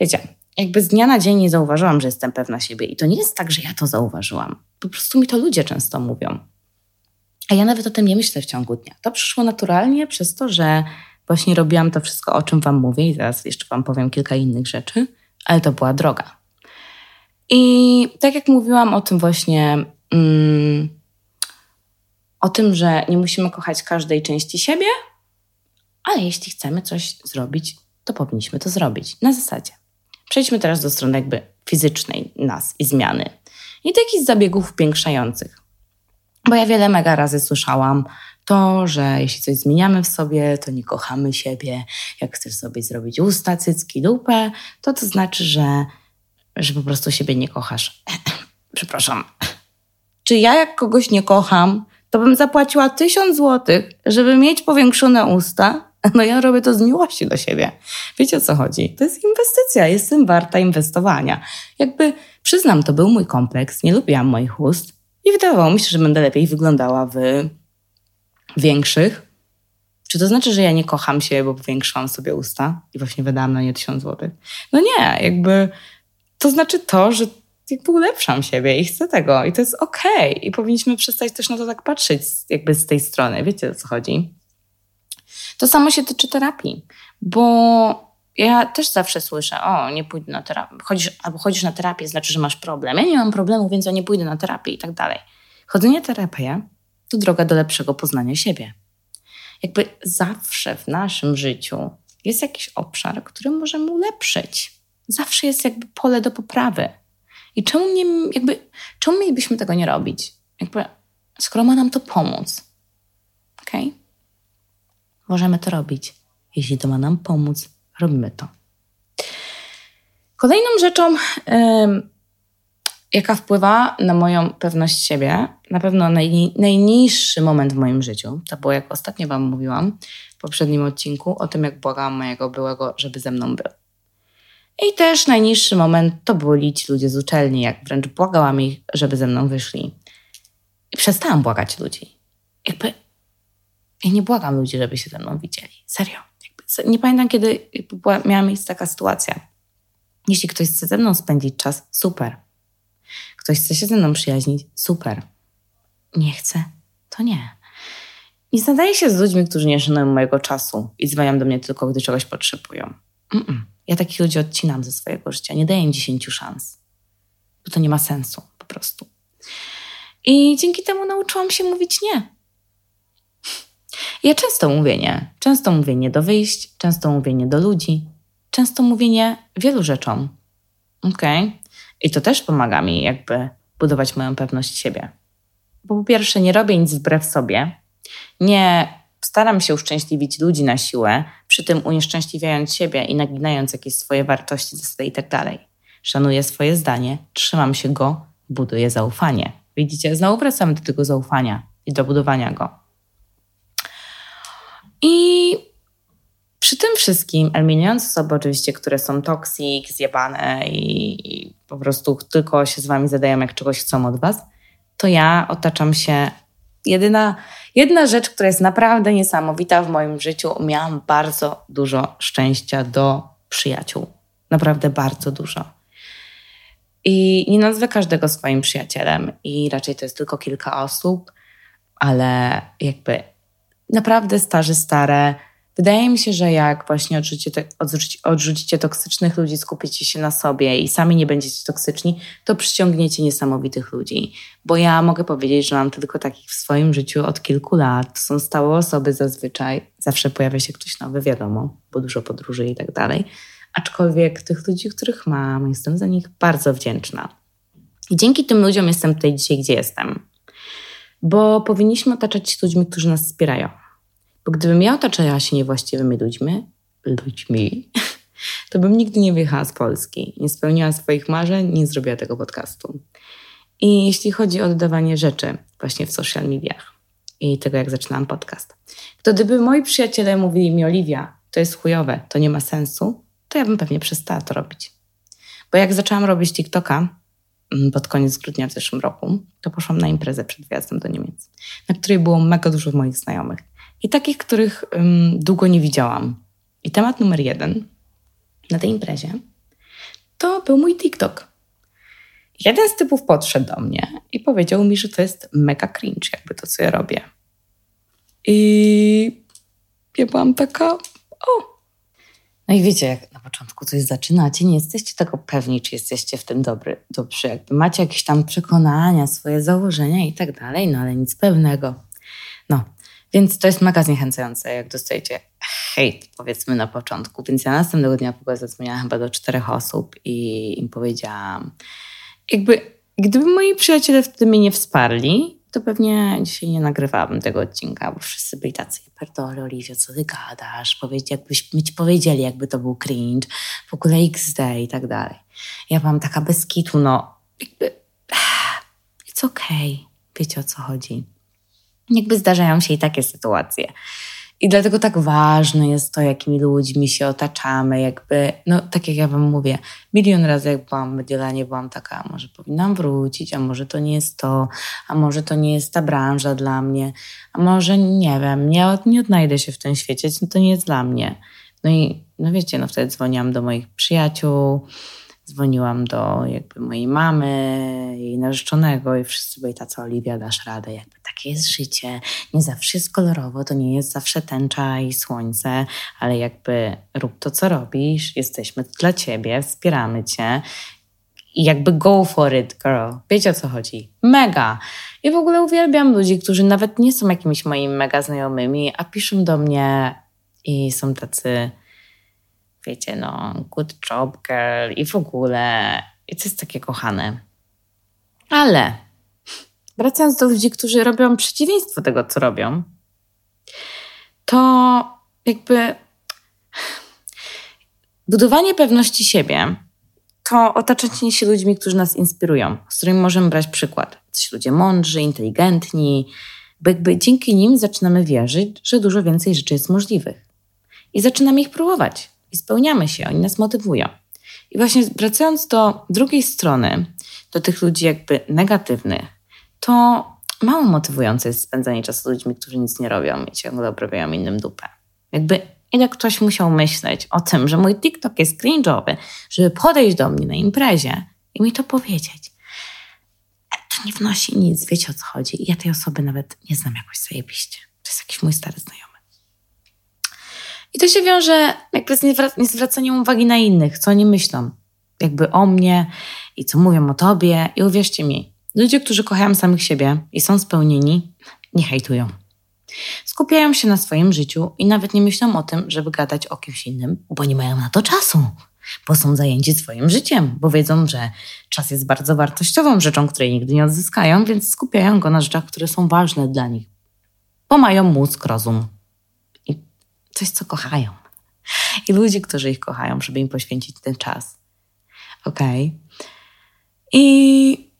wiecie, jakby z dnia na dzień nie zauważyłam, że jestem pewna siebie. I to nie jest tak, że ja to zauważyłam. Po prostu mi to ludzie często mówią. A ja nawet o tym nie myślę w ciągu dnia. To przyszło naturalnie przez to, że właśnie robiłam to wszystko, o czym Wam mówię, i zaraz jeszcze Wam powiem kilka innych rzeczy, ale to była droga. I tak jak mówiłam o tym właśnie, mm, o tym, że nie musimy kochać każdej części siebie, ale jeśli chcemy coś zrobić, to powinniśmy to zrobić na zasadzie. Przejdźmy teraz do strony jakby fizycznej nas i zmiany. I takich zabiegów upiększających. Bo ja wiele mega razy słyszałam to, że jeśli coś zmieniamy w sobie, to nie kochamy siebie. Jak chcesz sobie zrobić usta, cycki, dupę, to to znaczy, że, że po prostu siebie nie kochasz. <clears throat> Przepraszam. Czy ja jak kogoś nie kocham, to bym zapłaciła tysiąc złotych, żeby mieć powiększone usta? <laughs> No ja robię to z miłości do siebie. Wiecie o co chodzi? To jest inwestycja, jestem warta inwestowania. Jakby przyznam, to był mój kompleks, nie lubiłam moich ust i wydawało mi się, że będę lepiej wyglądała w większych. Czy to znaczy, że ja nie kocham się, bo powiększyłam sobie usta i właśnie wydałam na nie tysiąc złotych? No nie, jakby to znaczy to, że jakby ulepszam siebie i chcę tego i to jest okej. Okay. I powinniśmy przestać też na to tak patrzeć jakby z tej strony. Wiecie o co chodzi? To samo się tyczy terapii, bo ja też zawsze słyszę, o, nie pójdę na terapię, chodzisz, albo chodzisz na terapię, znaczy, że masz problem. Ja nie mam problemu, więc ja nie pójdę na terapię i tak dalej. Chodzenie terapię to droga do lepszego poznania siebie. Jakby zawsze w naszym życiu jest jakiś obszar, który możemy ulepszyć. Zawsze jest jakby pole do poprawy. I czemu, nie, jakby, czemu mielibyśmy tego nie robić? Jakby, skoro ma nam to pomóc. Okay? Możemy to robić. Jeśli to ma nam pomóc, robimy to. Kolejną rzeczą, jaka wpływa na moją pewność siebie, na pewno naj, najniższy moment w moim życiu, to było jak ostatnio Wam mówiłam w poprzednim odcinku o tym, jak błagałam mojego byłego, żeby ze mną był. I też najniższy moment to byli ci ludzie z uczelni, jak wręcz błagałam ich, żeby ze mną wyszli. I przestałam błagać ludzi. Jakby ja nie błagam ludzi, żeby się ze mną widzieli. Serio. Jakby, nie pamiętam, kiedy była, miała miejsce taka sytuacja. Jeśli ktoś chce ze mną spędzić czas, super. Ktoś chce się ze mną przyjaźnić, super. Nie chce, to nie. Nie zadaję się z ludźmi, którzy nie szanują mojego czasu i dzwonią do mnie tylko, gdy czegoś potrzebują. Mm-mm. Ja takich ludzi odcinam ze swojego życia. Nie daję im dziesięciu szans, bo to nie ma sensu po prostu. I dzięki temu nauczyłam się mówić nie. Ja często mówię nie. Często mówię nie do wyjść, często mówię nie do ludzi, często mówię nie wielu rzeczom. Okej? Okay? I to też pomaga mi jakby budować moją pewność siebie. Bo po pierwsze, nie robię nic wbrew sobie, nie staram się uszczęśliwić ludzi na siłę, przy tym unieszczęśliwiając siebie i naginając jakieś swoje wartości, zasady i tak. Szanuję swoje zdanie, trzymam się go, buduję zaufanie. Widzicie, znowu wracamy do tego zaufania i do budowania go. I przy tym wszystkim, eliminując osoby oczywiście, które są toksik, zjebane i, i po prostu tylko się z wami zadają, jak czegoś chcą od was, to ja otaczam się jedyna, jedna rzecz, która jest naprawdę niesamowita w moim życiu. Miałam bardzo dużo szczęścia do przyjaciół. Naprawdę bardzo dużo. I nie nazwę każdego swoim przyjacielem, i raczej to jest tylko kilka osób, ale jakby naprawdę starzy, stare. Wydaje mi się, że jak właśnie odrzucicie, odrzucicie, toksycznych ludzi, skupicie się na sobie i sami nie będziecie toksyczni, to przyciągniecie niesamowitych ludzi. Bo ja mogę powiedzieć, że mam tylko takich w swoim życiu od kilku lat. To są stałe osoby zazwyczaj. Zawsze pojawia się ktoś nowy, wiadomo, bo dużo podróży i tak dalej. Aczkolwiek tych ludzi, których mam, jestem za nich bardzo wdzięczna. I dzięki tym ludziom jestem tutaj dzisiaj, gdzie jestem bo powinniśmy otaczać się ludźmi, którzy nas wspierają. Bo gdybym ja otaczała się niewłaściwymi ludźmi, ludźmi, <laughs> to bym nigdy nie wyjechała z Polski, nie spełniła swoich marzeń, nie zrobiła tego podcastu. I jeśli chodzi o dodawanie rzeczy właśnie w social mediach i tego, jak zaczynałam podcast, to gdyby moi przyjaciele mówili mi, Oliwia, to jest chujowe, to nie ma sensu, to ja bym pewnie przestała to robić. Bo jak zaczęłam robić TikToka, Mm, pod koniec grudnia w zeszłym roku, to poszłam na imprezę przed wyjazdem do Niemiec, na której było mega dużo moich znajomych i takich, których um, długo nie widziałam. I temat numer jeden na tej imprezie to był mój TikTok. Jeden z typów podszedł do mnie i powiedział mi, że to jest mega cringe, jakby to, co ja robię. I ja byłam taka, o, no i wiecie, jak na początku coś zaczynacie, nie jesteście tego pewni, czy jesteście w tym dobry, dobrzy. Jakby macie jakieś tam przekonania, swoje założenia i tak dalej, no ale nic pewnego. No, więc to jest mega zniechęcające, jak dostajecie hejt, powiedzmy na początku. Więc ja następnego dnia w ogóle zadzwoniłam chyba do czterech osób i im powiedziałam, jakby gdyby moi przyjaciele wtedy mnie nie wsparli, to pewnie dzisiaj nie nagrywałabym tego odcinka, bo wszyscy byli tacy, perdole Oliwia, co ty gadasz, Powiedz, jakbyśmy ci powiedzieli, jakby to był cringe, w ogóle XD i tak dalej. Ja byłam taka bez kitu, no jakby it's okay, wiecie o co chodzi. Jakby zdarzają się i takie sytuacje. I dlatego tak ważne jest to, jakimi ludźmi się otaczamy, jakby, no tak jak ja wam mówię, milion razy jak byłam w Mediolanie, byłam taka, może powinnam wrócić, a może to nie jest to, a może to nie jest ta branża dla mnie, a może nie wiem, nie, nie odnajdę się w tym świecie, to nie jest dla mnie. No i, no wiecie, no wtedy dzwoniłam do moich przyjaciół, dzwoniłam do jakby mojej mamy, jej narzeczonego i wszyscy byli tacy, Oliwia, dasz radę, jakby takie jest życie, nie zawsze jest kolorowo, to nie jest zawsze tęcza i słońce, ale jakby rób to, co robisz, jesteśmy dla ciebie, wspieramy cię i jakby go for it, girl. Wiecie o co chodzi? Mega. I w ogóle uwielbiam ludzi, którzy nawet nie są jakimiś moimi mega znajomymi, a piszą do mnie i są tacy wiecie, no, good job girl i w ogóle. I to jest takie kochane. Ale wracając do ludzi, którzy robią przeciwieństwo tego, co robią, to jakby budowanie pewności siebie to otaczanie się ludźmi, którzy nas inspirują, z którymi możemy brać przykład. Ci ludzie mądrzy, inteligentni, bo jakby dzięki nim zaczynamy wierzyć, że dużo więcej rzeczy jest możliwych. I zaczynamy ich próbować i spełniamy się, oni nas motywują. I właśnie wracając do drugiej strony, do tych ludzi jakby negatywnych, to mało motywujące jest spędzanie czasu z ludźmi, którzy nic nie robią i ciągle obrabiają innym dupę. Jakby ile ktoś musiał myśleć o tym, że mój TikTok jest cringe'owy, żeby podejść do mnie na imprezie i mi to powiedzieć. To nie wnosi nic, wiecie o co chodzi. Ja tej osoby nawet nie znam jakoś zajebiście. To jest jakiś mój stary znajomy. I to się wiąże jakby z niezwracaniem uwagi na innych, co oni myślą, jakby o mnie i co mówią o tobie. I uwierzcie mi, ludzie, którzy kochają samych siebie i są spełnieni, nie hejtują. Skupiają się na swoim życiu i nawet nie myślą o tym, żeby gadać o kimś innym, bo nie mają na to czasu, bo są zajęci swoim życiem, bo wiedzą, że czas jest bardzo wartościową rzeczą, której nigdy nie odzyskają, więc skupiają go na rzeczach, które są ważne dla nich, bo mają mózg, rozum coś, co kochają. I ludzi, którzy ich kochają, żeby im poświęcić ten czas. Okej. Okay. I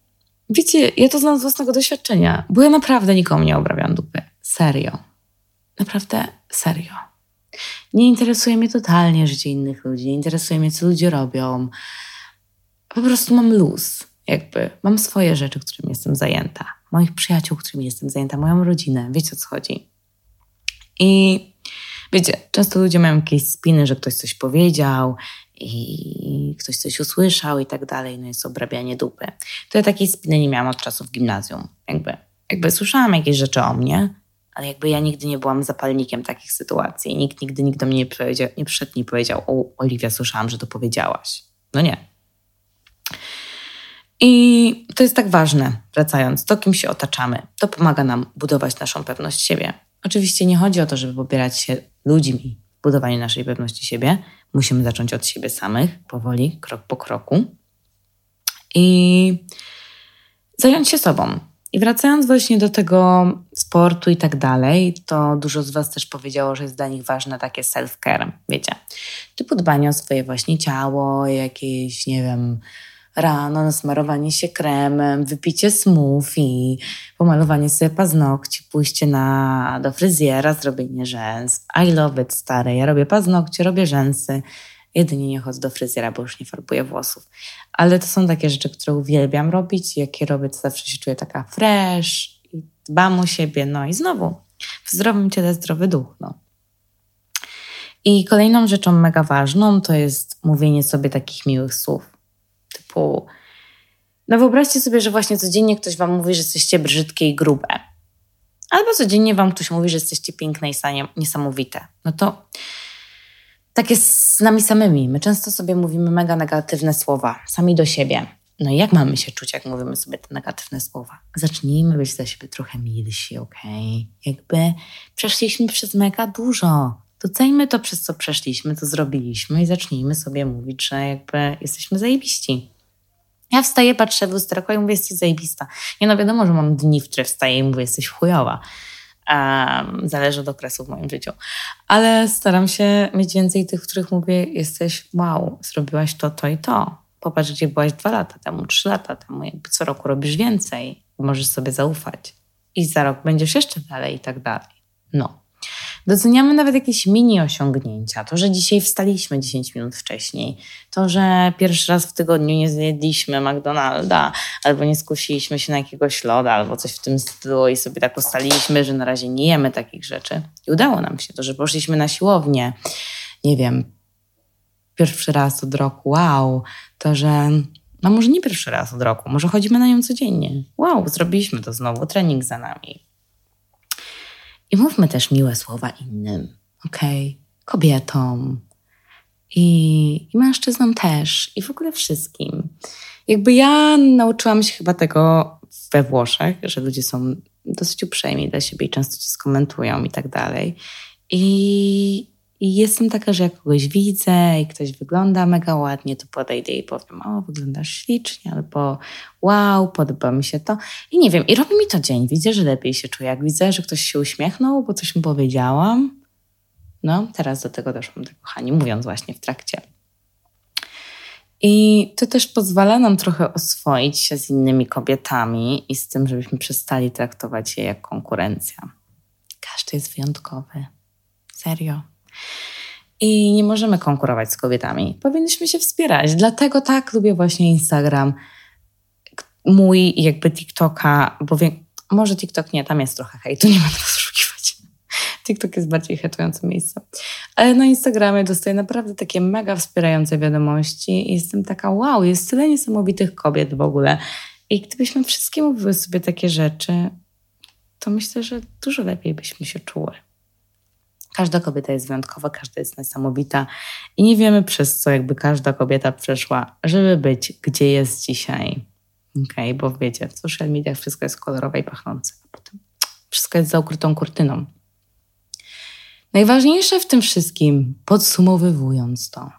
wiecie, ja to znam z własnego doświadczenia, bo ja naprawdę nikomu nie obrabiam dupy. Serio. Naprawdę serio. Nie interesuje mnie totalnie życie innych ludzi, nie interesuje mnie, co ludzie robią. Po prostu mam luz, jakby. Mam swoje rzeczy, którymi jestem zajęta. Moich przyjaciół, którymi jestem zajęta, moją rodzinę. Wiecie, o co chodzi. I Wiecie, często ludzie mają jakieś spiny, że ktoś coś powiedział i ktoś coś usłyszał i tak dalej, no jest obrabianie dupy. To ja takiej spiny nie miałam od czasów gimnazjum. Jakby, jakby słyszałam jakieś rzeczy o mnie, ale jakby ja nigdy nie byłam zapalnikiem takich sytuacji. Nikt nigdy nikt do mnie nie, powiedział, nie przyszedł i powiedział, o Oliwia, słyszałam, że to powiedziałaś. No nie. I to jest tak ważne, wracając, to kim się otaczamy. To pomaga nam budować naszą pewność siebie. Oczywiście nie chodzi o to, żeby popierać się ludźmi w budowaniu naszej pewności siebie. Musimy zacząć od siebie samych, powoli, krok po kroku. I zająć się sobą. I wracając właśnie do tego sportu i tak dalej, to dużo z Was też powiedziało, że jest dla nich ważne takie self-care, wiecie, typu dbanie o swoje właśnie ciało, jakieś, nie wiem, rano, nasmarowanie się kremem, wypicie smoothie, pomalowanie sobie paznokci, pójście na, do fryzjera, zrobienie rzęs. I love it, stare. Ja robię paznokcie, robię rzęsy. Jedynie nie chodzę do fryzjera, bo już nie farbuję włosów. Ale to są takie rzeczy, które uwielbiam robić. Jak je robię, to zawsze się czuję taka fresh i dbam o siebie. No i znowu, w zdrowym ciele zdrowy duch. No. I kolejną rzeczą mega ważną to jest mówienie sobie takich miłych słów No wyobraźcie sobie, że właśnie codziennie ktoś wam mówi, że jesteście brzydkie i grube. Albo codziennie wam ktoś mówi, że jesteście piękne i niesamowite. No to tak jest z nami samymi. My często sobie mówimy mega negatywne słowa, sami do siebie. No i jak mamy się czuć, jak mówimy sobie te negatywne słowa? Zacznijmy być dla siebie trochę milsi, okej? Okay? Jakby przeszliśmy przez mega dużo. Docejmy to, przez co przeszliśmy, to zrobiliśmy i zacznijmy sobie mówić, że jakby jesteśmy zajebiści. Ja wstaję, patrzę w i mówię, jesteś zajebista. Nie no wiadomo, że mam dni, w które wstaję i mówię, jesteś chujowa. Um, zależy od okresu w moim życiu. Ale staram się mieć więcej tych, w których mówię, jesteś wow, zrobiłaś to, to i to. Popatrz, gdzie byłaś dwa lata temu, trzy lata temu. Jakby co roku robisz więcej. Możesz sobie zaufać. I za rok będziesz jeszcze dalej i tak dalej. No. Doceniamy nawet jakieś mini osiągnięcia. To, że dzisiaj wstaliśmy 10 minut wcześniej, to, że pierwszy raz w tygodniu nie zjedliśmy McDonalda, albo nie skusiliśmy się na jakiegoś loda, albo coś w tym stylu i sobie tak ustaliliśmy, że na razie nie jemy takich rzeczy. I udało nam się to, że poszliśmy na siłownię. Nie wiem, pierwszy raz od roku, wow, to, że no może nie pierwszy raz od roku, może chodzimy na nią codziennie. Wow, zrobiliśmy to znowu, trening za nami. I mówmy też miłe słowa innym? Okay? Kobietom i, i mężczyznom też, i w ogóle wszystkim. Jakby ja nauczyłam się chyba tego we Włoszech, że ludzie są dosyć uprzejmi dla siebie i często cię skomentują i tak dalej. I, i jestem taka, że jak kogoś widzę i ktoś wygląda mega ładnie, to podejdę i powiem, o, wyglądasz ślicznie, albo wow, podoba mi się to. I nie wiem, i robi mi to dzień. Widzę, że lepiej się czuję. Jak widzę, że ktoś się uśmiechnął, bo coś mu powiedziałam. No, teraz do tego doszłam, tak kochani, mówiąc właśnie w trakcie. I to też pozwala nam trochę oswoić się z innymi kobietami i z tym, żebyśmy przestali traktować je jak konkurencja. Każdy jest wyjątkowy. Serio. I nie możemy konkurować z kobietami. Powinniśmy się wspierać. Dlatego tak lubię właśnie Instagram. Mój jakby TikToka, bo wiem, może TikTok nie, tam jest trochę hejtu, <laughs> nie będę poszukiwać. TikTok jest bardziej hejtujące miejsce. Ale na Instagramie dostaję naprawdę takie mega wspierające wiadomości i jestem taka, wow, jest tyle niesamowitych kobiet w ogóle. I gdybyśmy wszystkie mówiły sobie takie rzeczy, to myślę, że dużo lepiej byśmy się czuły. Każda kobieta jest wyjątkowa, każda jest niesamowita i nie wiemy przez co jakby każda kobieta przeszła, żeby być gdzie jest dzisiaj. Okej, okay, bo wiecie, w social mediach wszystko jest kolorowe i pachnące, a potem wszystko jest za ukrytą kurtyną. Najważniejsze w tym wszystkim, podsumowywując to,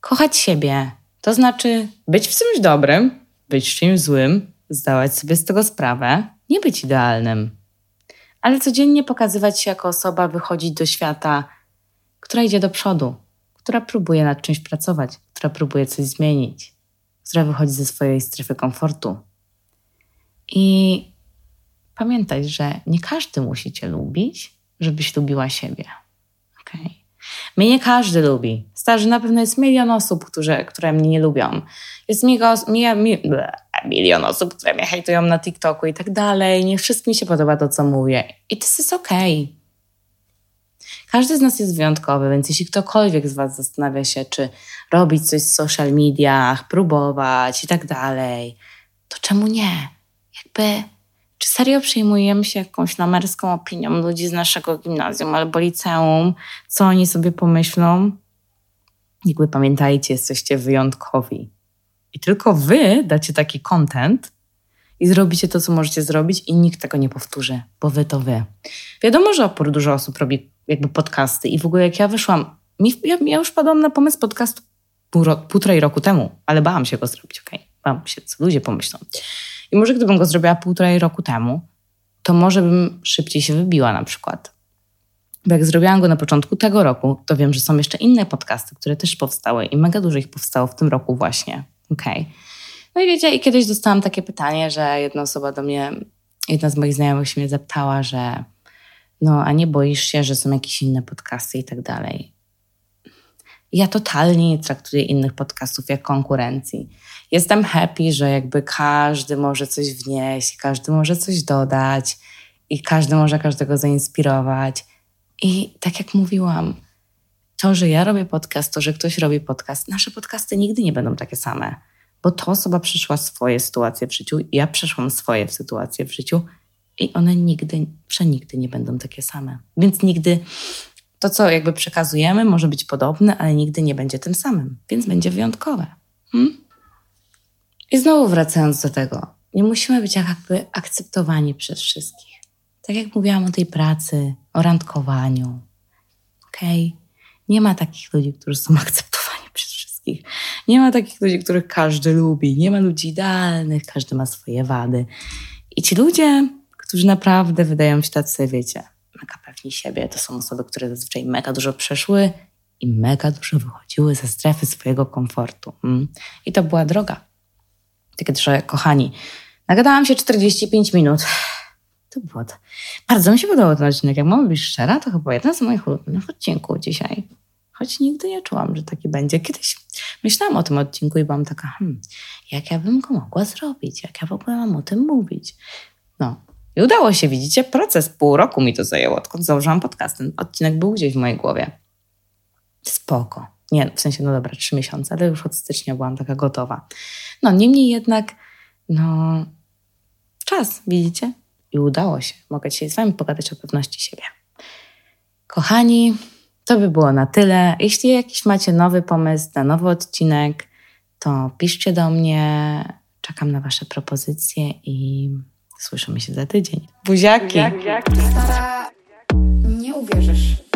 kochać siebie, to znaczy być w czymś dobrym, być w czymś złym, zdawać sobie z tego sprawę, nie być idealnym, ale codziennie pokazywać się jako osoba, wychodzić do świata, która idzie do przodu, która próbuje nad czymś pracować, która próbuje coś zmienić, która wychodzi ze swojej strefy komfortu. I pamiętać, że nie każdy musi Cię lubić, żebyś lubiła siebie. Okay. Mnie nie każdy lubi. Starzy na pewno jest milion osób, które, które mnie nie lubią. Jest mega, mi, mi, milion osób, które mnie hejtują na TikToku i tak dalej. Nie wszystkim się podoba to, co mówię. I to jest okej. Każdy z nas jest wyjątkowy, więc jeśli ktokolwiek z Was zastanawia się, czy robić coś w social mediach, próbować i tak dalej, to czemu nie? Jakby, czy serio przyjmujemy się jakąś namerską opinią ludzi z naszego gimnazjum albo liceum, co oni sobie pomyślą? Jakby pamiętajcie, jesteście wyjątkowi. I tylko wy dacie taki content i zrobicie to, co możecie zrobić, i nikt tego nie powtórzy, bo wy to wy. Wiadomo, że opór dużo osób robi jakby podcasty, i w ogóle jak ja wyszłam, mi, ja, ja już padłam na pomysł podcastu pół, półtorej roku temu, ale bałam się go zrobić, okej? Bałam się, co ludzie pomyślą. I może gdybym go zrobiła półtorej roku temu, to może bym szybciej się wybiła na przykład. Bo jak zrobiłam go na początku tego roku, to wiem, że są jeszcze inne podcasty, które też powstały i mega dużo ich powstało w tym roku właśnie. Okej. Okay. No i wiecie, i kiedyś dostałam takie pytanie, że jedna osoba do mnie, jedna z moich znajomych się mnie zapytała, że no, a nie boisz się, że są jakieś inne podcasty i tak dalej. Ja totalnie nie traktuję innych podcastów jak konkurencji. Jestem happy, że jakby każdy może coś wnieść, każdy może coś dodać i każdy może każdego zainspirować. I tak jak mówiłam, to, że ja robię podcast, to, że ktoś robi podcast, nasze podcasty nigdy nie będą takie same, bo to osoba przeszła swoje sytuacje w życiu, ja przeszłam swoje sytuacje w życiu i one nigdy, przenigdy nie będą takie same. Więc nigdy to, co jakby przekazujemy, może być podobne, ale nigdy nie będzie tym samym, więc będzie wyjątkowe. Hmm? I znowu wracając do tego, nie musimy być jakby akceptowani przez wszystkich. Tak jak mówiłam o tej pracy, o randkowaniu. Okej? Okay? Nie ma takich ludzi, którzy są akceptowani <laughs> przez wszystkich. Nie ma takich ludzi, których każdy lubi. Nie ma ludzi idealnych, każdy ma swoje wady. I ci ludzie, którzy naprawdę wydają się tacy, wiecie, mega pewni siebie, to są osoby, które zazwyczaj mega dużo przeszły i mega dużo wychodziły ze strefy swojego komfortu. Mm. I to była droga. Takie że, kochani, nagadałam się 45 minut. To było to. Bardzo mi się podobał ten odcinek. Jak mam być szczera, to chyba jeden z moich ulubionych odcinków dzisiaj. Choć nigdy nie czułam, że taki będzie. Kiedyś myślałam o tym odcinku i byłam taka, hmm, jak ja bym go mogła zrobić? Jak ja w ogóle mam o tym mówić? No. I udało się, widzicie? Proces pół roku mi to zajęło, odkąd założyłam podcast. Ten odcinek był gdzieś w mojej głowie. Spoko. Nie, w sensie, no dobra, trzy miesiące, ale już od stycznia byłam taka gotowa. No, niemniej jednak, no, czas, widzicie? I udało się. Mogę dzisiaj z Wami pogadać o pewności siebie. Kochani, to by było na tyle. Jeśli jakiś macie nowy pomysł na nowy odcinek, to piszcie do mnie. Czekam na Wasze propozycje i słyszymy się za tydzień. Buziaki! Stara, nie uwierzysz.